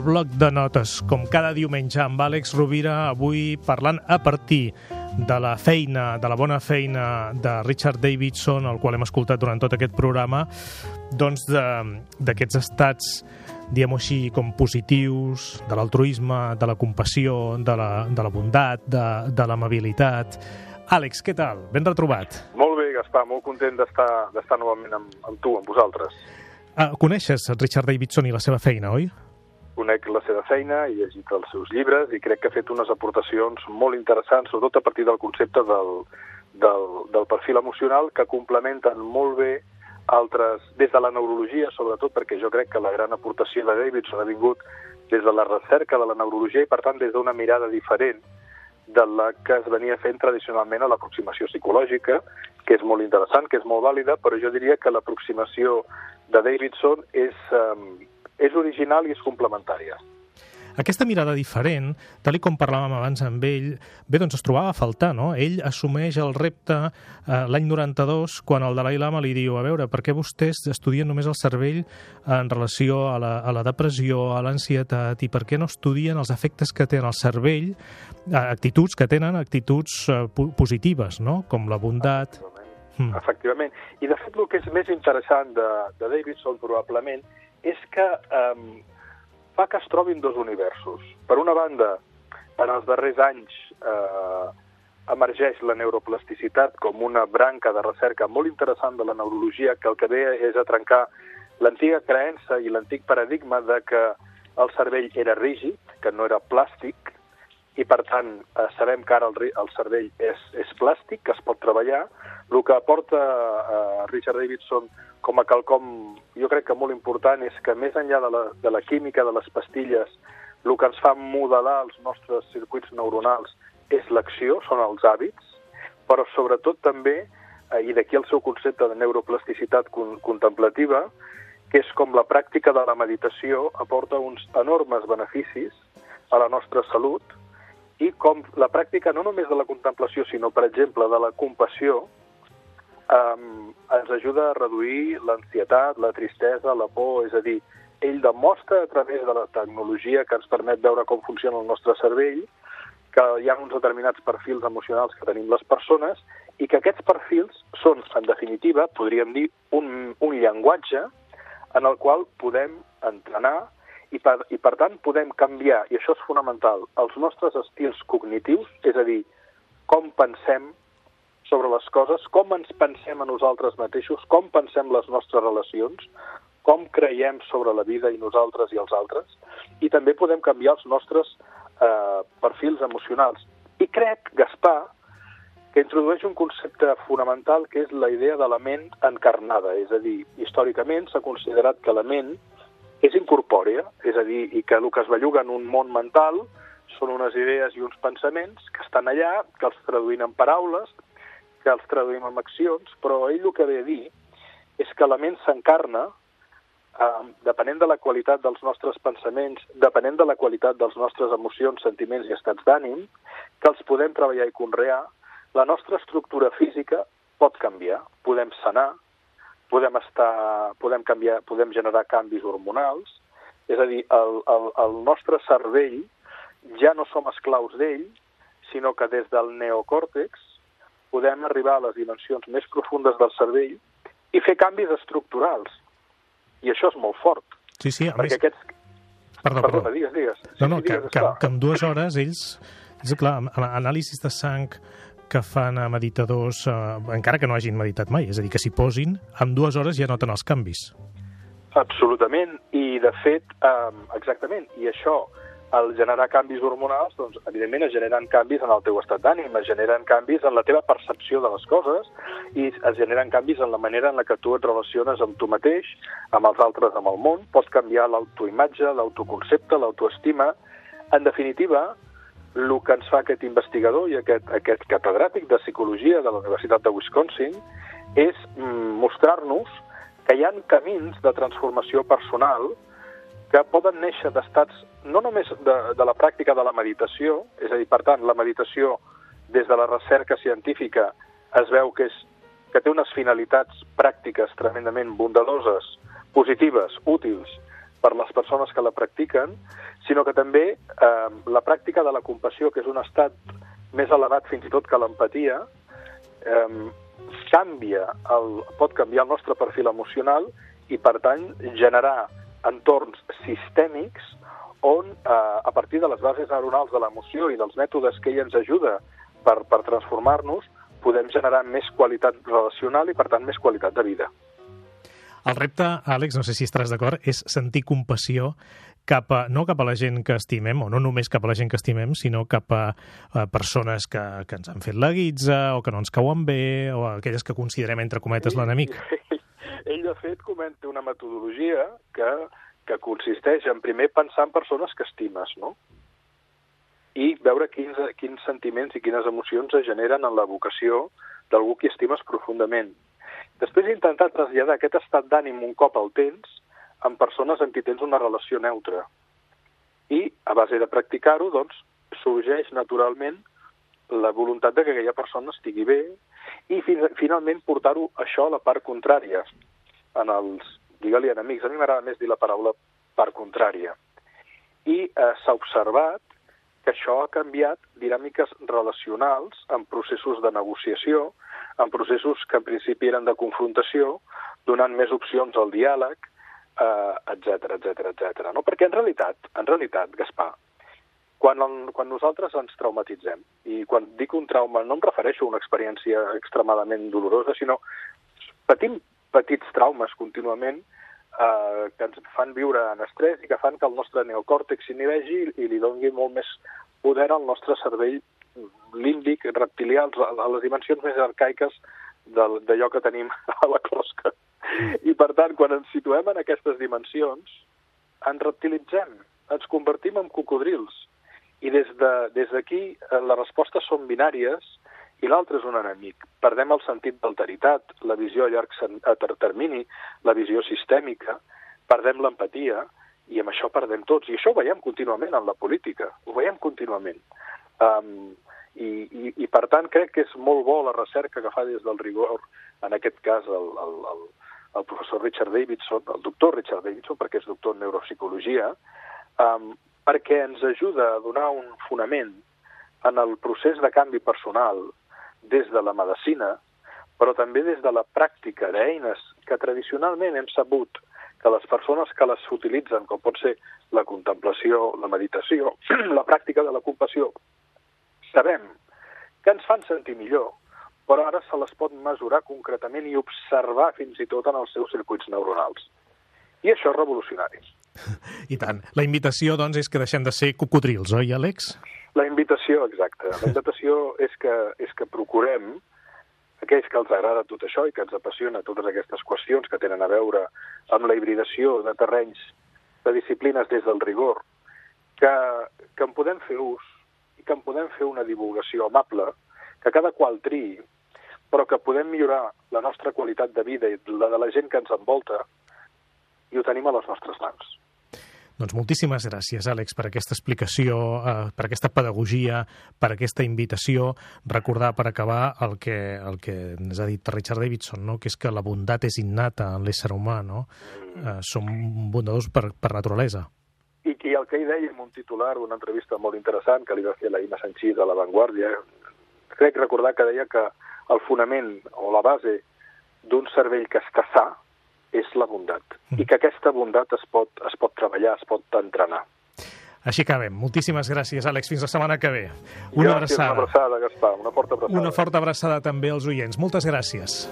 el bloc de notes, com cada diumenge amb Àlex Rovira, avui parlant a partir de la feina, de la bona feina de Richard Davidson, el qual hem escoltat durant tot aquest programa, doncs d'aquests estats, diguem-ho així, com positius, de l'altruisme, de la compassió, de la, de la bondat, de, de l'amabilitat. Àlex, què tal? Ben retrobat. Molt bé, Gaspar, molt content d'estar novament amb, amb tu, amb vosaltres. Ah, coneixes Richard Davidson i la seva feina, oi? Conec la seva feina, he llegit els seus llibres i crec que ha fet unes aportacions molt interessants, sobretot a partir del concepte del, del, del perfil emocional, que complementen molt bé altres, des de la neurologia, sobretot, perquè jo crec que la gran aportació de Davidson ha vingut des de la recerca de la neurologia i, per tant, des d'una mirada diferent de la que es venia fent tradicionalment a l'aproximació psicològica, que és molt interessant, que és molt vàlida, però jo diria que l'aproximació de Davidson és, um, és original i és complementària. Aquesta mirada diferent, tal com parlàvem abans amb ell, bé, doncs es trobava a faltar, no? Ell assumeix el repte eh, l'any 92 quan el Dalai Lama li diu a veure, per què vostès estudien només el cervell en relació a la, a la depressió, a l'ansietat, i per què no estudien els efectes que tenen el cervell, eh, actituds que tenen actituds eh, positives, no? Com la bondat... Mm. Efectivament. I, de fet, el que és més interessant de, de Davidson, probablement, és que um, fa que es trobin dos universos. Per una banda, en els darrers anys eh, emergeix la neuroplasticitat com una branca de recerca molt interessant de la neurologia que el que ve és a trencar l'antiga creença i l'antic paradigma de que el cervell era rígid, que no era plàstic, i per tant eh, sabem que ara el, el cervell és, és plàstic, que es pot treballar. El que aporta eh, Richard Davidson com a quelcom, jo crec que molt important, és que més enllà de la, de la química de les pastilles, el que ens fa modelar els nostres circuits neuronals és l'acció, són els hàbits, però sobretot també, eh, i d'aquí el seu concepte de neuroplasticitat con contemplativa, que és com la pràctica de la meditació aporta uns enormes beneficis a la nostra salut i com la pràctica no només de la contemplació, sinó, per exemple, de la compassió, um, ens ajuda a reduir l'ansietat, la tristesa, la por, és a dir, ell demostra a través de la tecnologia que ens permet veure com funciona el nostre cervell que hi ha uns determinats perfils emocionals que tenim les persones i que aquests perfils són, en definitiva, podríem dir, un, un llenguatge en el qual podem entrenar i per, i per tant podem canviar, i això és fonamental, els nostres estils cognitius, és a dir, com pensem, sobre les coses, com ens pensem a nosaltres mateixos, com pensem les nostres relacions, com creiem sobre la vida i nosaltres i els altres, i també podem canviar els nostres eh, perfils emocionals. I crec, Gaspar, que introdueix un concepte fonamental que és la idea de la ment encarnada, és a dir, històricament s'ha considerat que la ment és incorpòrea, és a dir, i que el que es belluga en un món mental són unes idees i uns pensaments que estan allà, que els traduïm en paraules, que els traduïm en accions, però ell el que ve a dir és que la ment s'encarna eh, depenent de la qualitat dels nostres pensaments, depenent de la qualitat dels nostres emocions, sentiments i estats d'ànim, que els podem treballar i conrear, la nostra estructura física pot canviar, podem sanar, podem, estar, podem, canviar, podem generar canvis hormonals, és a dir, el, el, el nostre cervell ja no som esclaus d'ell, sinó que des del neocòrtex podem arribar a les dimensions més profundes del cervell i fer canvis estructurals. I això és molt fort. Sí, sí, a perquè més... aquests... Perdó, Perdona, perdó. digues, digues. No, no, sí, que, digues, que, esclar. que en dues hores ells... És clar, anàlisis de sang que fan a meditadors, eh, encara que no hagin meditat mai, és a dir, que s'hi posin, en dues hores ja noten els canvis. Absolutament, i de fet, um, exactament, i això, al generar canvis hormonals, doncs, evidentment es generen canvis en el teu estat d'ànim, es generen canvis en la teva percepció de les coses i es generen canvis en la manera en la que tu et relaciones amb tu mateix, amb els altres, amb el món, pot canviar l'autoimatge, l'autoconcepte, l'autoestima. En definitiva, el que ens fa aquest investigador i aquest, aquest catedràtic de psicologia de la Universitat de Wisconsin és mm, mostrar-nos que hi ha camins de transformació personal que poden néixer d'estats no només de, de la pràctica de la meditació, és a dir, per tant, la meditació des de la recerca científica es veu que, és, que té unes finalitats pràctiques tremendament bondadoses, positives, útils, per les persones que la practiquen, sinó que també eh, la pràctica de la compassió, que és un estat més elevat fins i tot que l'empatia, eh, canvia el, pot canviar el nostre perfil emocional i, per tant, generar entorns sistèmics on, eh, a partir de les bases neuronals de l'emoció i dels mètodes que ell ens ajuda per, per transformar-nos, podem generar més qualitat relacional i, per tant, més qualitat de vida. El repte, Àlex, no sé si estaràs d'acord, és sentir compassió cap a, no cap a la gent que estimem, o no només cap a la gent que estimem, sinó cap a, a persones que, que ens han fet la guitza, o que no ens cauen bé, o aquelles que considerem, entre cometes, l'enemic. Ell, de fet, comenta una metodologia que, que consisteix en primer pensar en persones que estimes, no? i veure quins, quins sentiments i quines emocions es generen en la vocació d'algú que estimes profundament. Després intentar traslladar aquest estat d'ànim un cop el tens amb persones amb qui tens una relació neutra. I, a base de practicar-ho, doncs, sorgeix naturalment la voluntat de que aquella persona estigui bé i fin finalment portar-ho això a la part contrària. En els, digue-li enemics, a mi m'agrada més dir la paraula part contrària. I eh, s'ha observat que això ha canviat dinàmiques relacionals en processos de negociació, en processos que en principi eren de confrontació, donant més opcions al diàleg, etc etc etc. No? Perquè en realitat, en realitat, Gaspar, quan, el, quan nosaltres ens traumatitzem, i quan dic un trauma no em refereixo a una experiència extremadament dolorosa, sinó patim petits traumes contínuament eh, que ens fan viure en estrès i que fan que el nostre neocòrtex s'inhibeixi i li doni molt més poder al nostre cervell límbic, reptilià, a les dimensions més arcaiques d'allò que tenim a la closca. I, per tant, quan ens situem en aquestes dimensions, ens reptilitzem, ens convertim en cocodrils. I des d'aquí de, des eh, les respostes són binàries i l'altre és un enemic. Perdem el sentit d'alteritat, la visió a llarg a termini, la visió sistèmica, perdem l'empatia i amb això perdem tots. I això ho veiem contínuament en la política, ho veiem contínuament. Um, i, i, I, per tant, crec que és molt bo la recerca que fa des del rigor, en aquest cas, el, el, el, el professor Richard Davidson, el doctor Richard Davidson, perquè és doctor en neuropsicologia, um, perquè ens ajuda a donar un fonament en el procés de canvi personal des de la medicina, però també des de la pràctica d'eines que tradicionalment hem sabut que les persones que les utilitzen, com pot ser la contemplació, la meditació, la pràctica de la compassió, sabem que ens fan sentir millor, però ara se les pot mesurar concretament i observar fins i tot en els seus circuits neuronals. I això és revolucionari. I tant. La invitació, doncs, és que deixem de ser cocodrils, oi, Àlex? La invitació, exacte. La invitació és que, és que procurem, aquells que els agrada tot això i que ens apassiona totes aquestes qüestions que tenen a veure amb la hibridació de terrenys de disciplines des del rigor, que, que en podem fer ús i que en podem fer una divulgació amable, que cada qual triï, però que podem millorar la nostra qualitat de vida i la de la gent que ens envolta i ho tenim a les nostres mans. Doncs moltíssimes gràcies, Àlex, per aquesta explicació, eh, per aquesta pedagogia, per aquesta invitació. Recordar, per acabar, el que, el que ens ha dit Richard Davidson, no? que és que la bondat és innata en l'ésser humà. No? Eh, som bondados per, per naturalesa. I, I el que ell deia en un titular, una entrevista molt interessant que li va fer la Ima Sanchís a La Vanguardia, crec recordar que deia que el fonament o la base d'un cervell que està sa és la bondat. Mm. I que aquesta bondat es pot, es pot treballar, es pot entrenar. Així acabem. Moltíssimes gràcies, Àlex. Fins la setmana que ve. Una gràcies, abraçada. Una abraçada, Gaspar. Una forta abraçada. Una forta abraçada també als oients. Moltes gràcies.